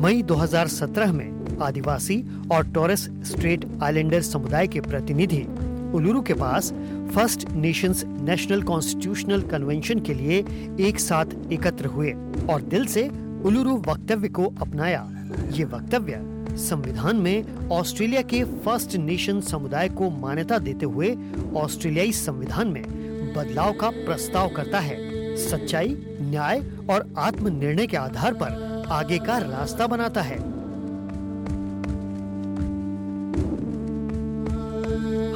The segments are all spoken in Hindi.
मई 2017 में आदिवासी और टोरस स्ट्रेट आइलैंडर समुदाय के प्रतिनिधि उलुरु के पास First Nations National Constitutional Convention के लिए एक साथ एकत्र हुए और दिल से उलुरु वक्तव्य को अपनाया। ये वक्तव्य संविधान में ऑस्ट्रेलिया के फ़र्स्ट नेशन समुदाय को मान्यता देते हुए ऑस्ट्रेलियाई संविधान में बदलाव का प्रस्ताव करता है। सच्चाई, न्याय और आत्मनिर्णय के आधार पर आगे का रास्ता बनाता है।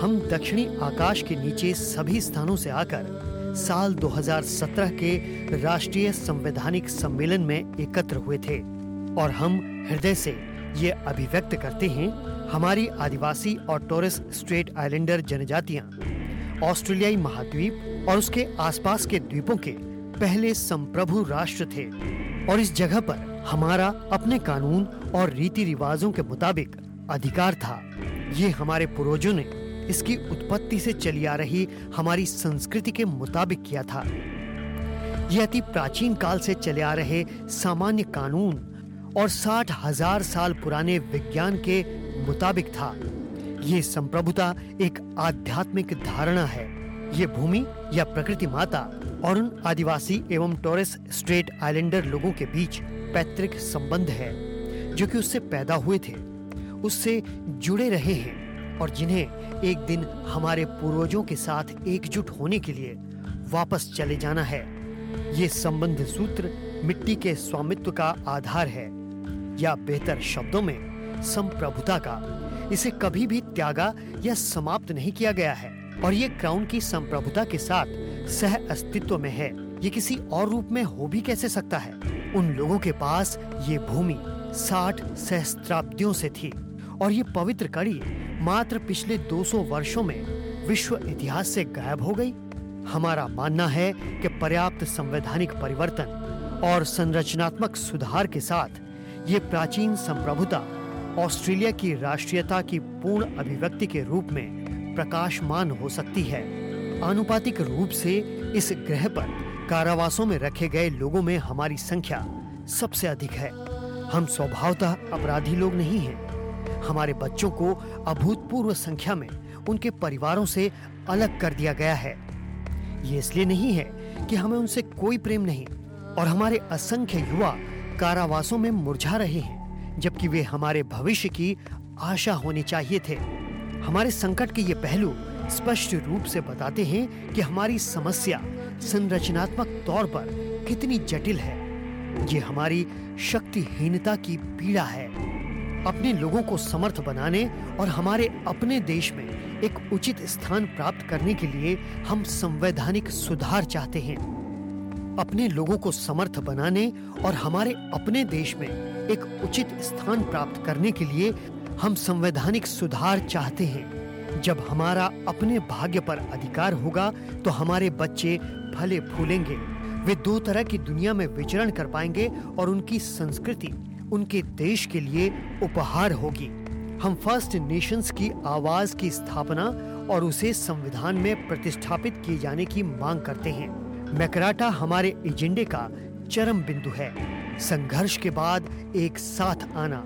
हम दक्षिणी आकाश के नीचे सभी स्थानों से आकर साल 2017 के राष्ट्रीय संवैधानिक सम्मेलन में एकत्र हुए थे और हम हृदय से ये अभिव्यक्त करते हैं, हमारी आदिवासी और टोरस स्ट्रेट आइलैंडर जनजातियाँ, ऑस्ट्रेलियाई महाद्वीप और उसके आसपास के द्वीपों के पहले संप्रभु राष्ट्र थे और इस जगह पर हमारा अपने कानून और रीति रिवाजों के मुताबिक अधिकार था। ये हमारे पूर्वजों ने इसकी उत्पत्ति से चली आ रही हमारी संस्कृति के मुताबिक किया था। यह अति प्राचीन काल से चले आ रहे सामान्य कानून और साठ हज़ार साल पुराने विज्ञान के मुताबिक था। ये संप्रभुता एक आध्यात्मिक धारणा है। ये भूमि या प्रकृति माता और उन आदिवासी एवं टोरेस स्ट्रेट आइलैंडर लोगों के बीच पैतृक संबंध है, जो कि उससे पैदा हुए थे। उससे जुड़े रहे हैं और जिन्हें एक दिन हमारे पूर्वजों के साथ एकजुट होने के लिए वापस चले जाना है। ये संबंध सूत्र मिट्टी के स्वामित्व का आधार है, या बेहतर शब्दों में, संप्रभुता का। इसे कभी भी त्यागा या समाप्त नहीं किया गया है। और ये क्राउन की संप्रभुता के साथ सह अस्तित्व में है। ये किसी और रूप में हो भी कैसे सकता है? उन लोगों के पास ये भूमि साठ सहस्त्राब्दियों से थी और ये पवित्र कड़ी मात्र पिछले 200 वर्षों में विश्व इतिहास से गायब हो गई। हमारा मानना है कि पर्याप्त संवैधानिक परिवर्तन और संरचनात्मक सुधार के साथ ये प्राचीन संप्रभुता ऑस्ट्रेलिया की राष्ट्रीयता की पूर्ण अभिव्यक्ति के रूप में प्रकाशमान हो सकती है। आनुपातिक रूप से इस ग्रह पर कारावासों में रखे गए लोगों में हमारी संख्या सबसे अधिक है। हम स्वभावतः अपराधी लोग नहीं हैं। हमारे बच्चों को अभूतपूर्व संख्या में उनके परिवारों से अलग कर दिया गया है। ये इसलिए नहीं है कि हमें उनसे कोई प्रेम नहीं, और हमारे असंख्य युवा कारावासों में मुरझा रहे हैं, जबकि वे हमारे भविष्य की आशा होनी चाहिए थे। हमारे संकट के ये पहलू स्पष्ट रूप से बताते हैं कि हमारी समस्या संरचनात्मक तौर पर कितनी जटिल है। ये हमारी शक्तिहीनता की पीड़ा है। अपने लोगों को समर्थ बनाने और हमारे अपने देश में एक उचित स्थान प्राप्त करने के लिए हम संवैधानिक सुधार चाहते हैं। अपने लोगों को समर्थ बनाने और हमारे अपने देश में एक उचित स्थान प्राप्त करने के लिए हम संवैधानिक सुधार चाहते हैं। जब हमारा अपने भाग्य पर अधिकार होगा तो हमारे बच्चे फले फूलेंगे। वे दो तरह की दुनिया में विचरण कर पाएँगे और उनकी संस्कृति, उनके देश के लिए उपहार होगी। हम फ़र्स्ट नेशंस की आवाज़ की स्थापना और उसे संविधान में प्रतिष्ठापित किए जाने की मांग करते हैं। मैकराटा हमारे एजेंडे का चरम बिंदु है। संघर्ष के बाद एक साथ आना,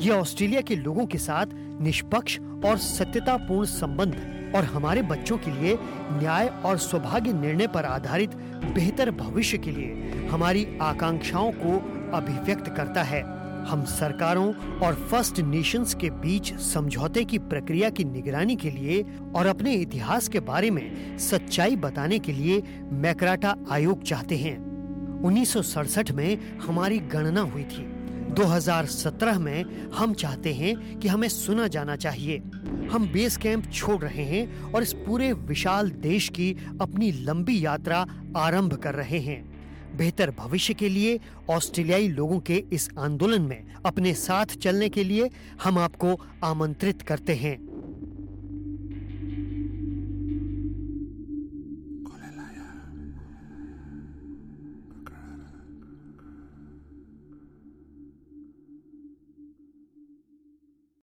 यह ऑस्ट्रेलिया के लोगों के साथ निष्पक्ष और सत्यतापूर्ण संबंध और हमारे बच्चों के लिए न्याय और सौभाग्य निर्णय पर आधारित बेहतर भविष्य के लिए हमारी आकांक्षाओं को अभिव्यक्त करता है। हम सरकारों और फ़र्स्ट नेशंस के बीच समझौते की प्रक्रिया की निगरानी के लिए और अपने इतिहास के बारे में सच्चाई बताने के लिए मैकराटा आयोग चाहते हैं। उन्नीस सौ सड़सठ में हमारी गणना हुई थी। 2017 में हम चाहते हैं कि हमें सुना जाना चाहिए। हम बेस कैंप छोड़ रहे हैं और इस पूरे विशाल देश की अपनी लंबी यात्रा आरंभ कर रहे हैं। बेहतर भविष्य के लिए ऑस्ट्रेलियाई लोगों के इस आंदोलन में अपने साथ चलने के लिए हम आपको आमंत्रित करते हैं।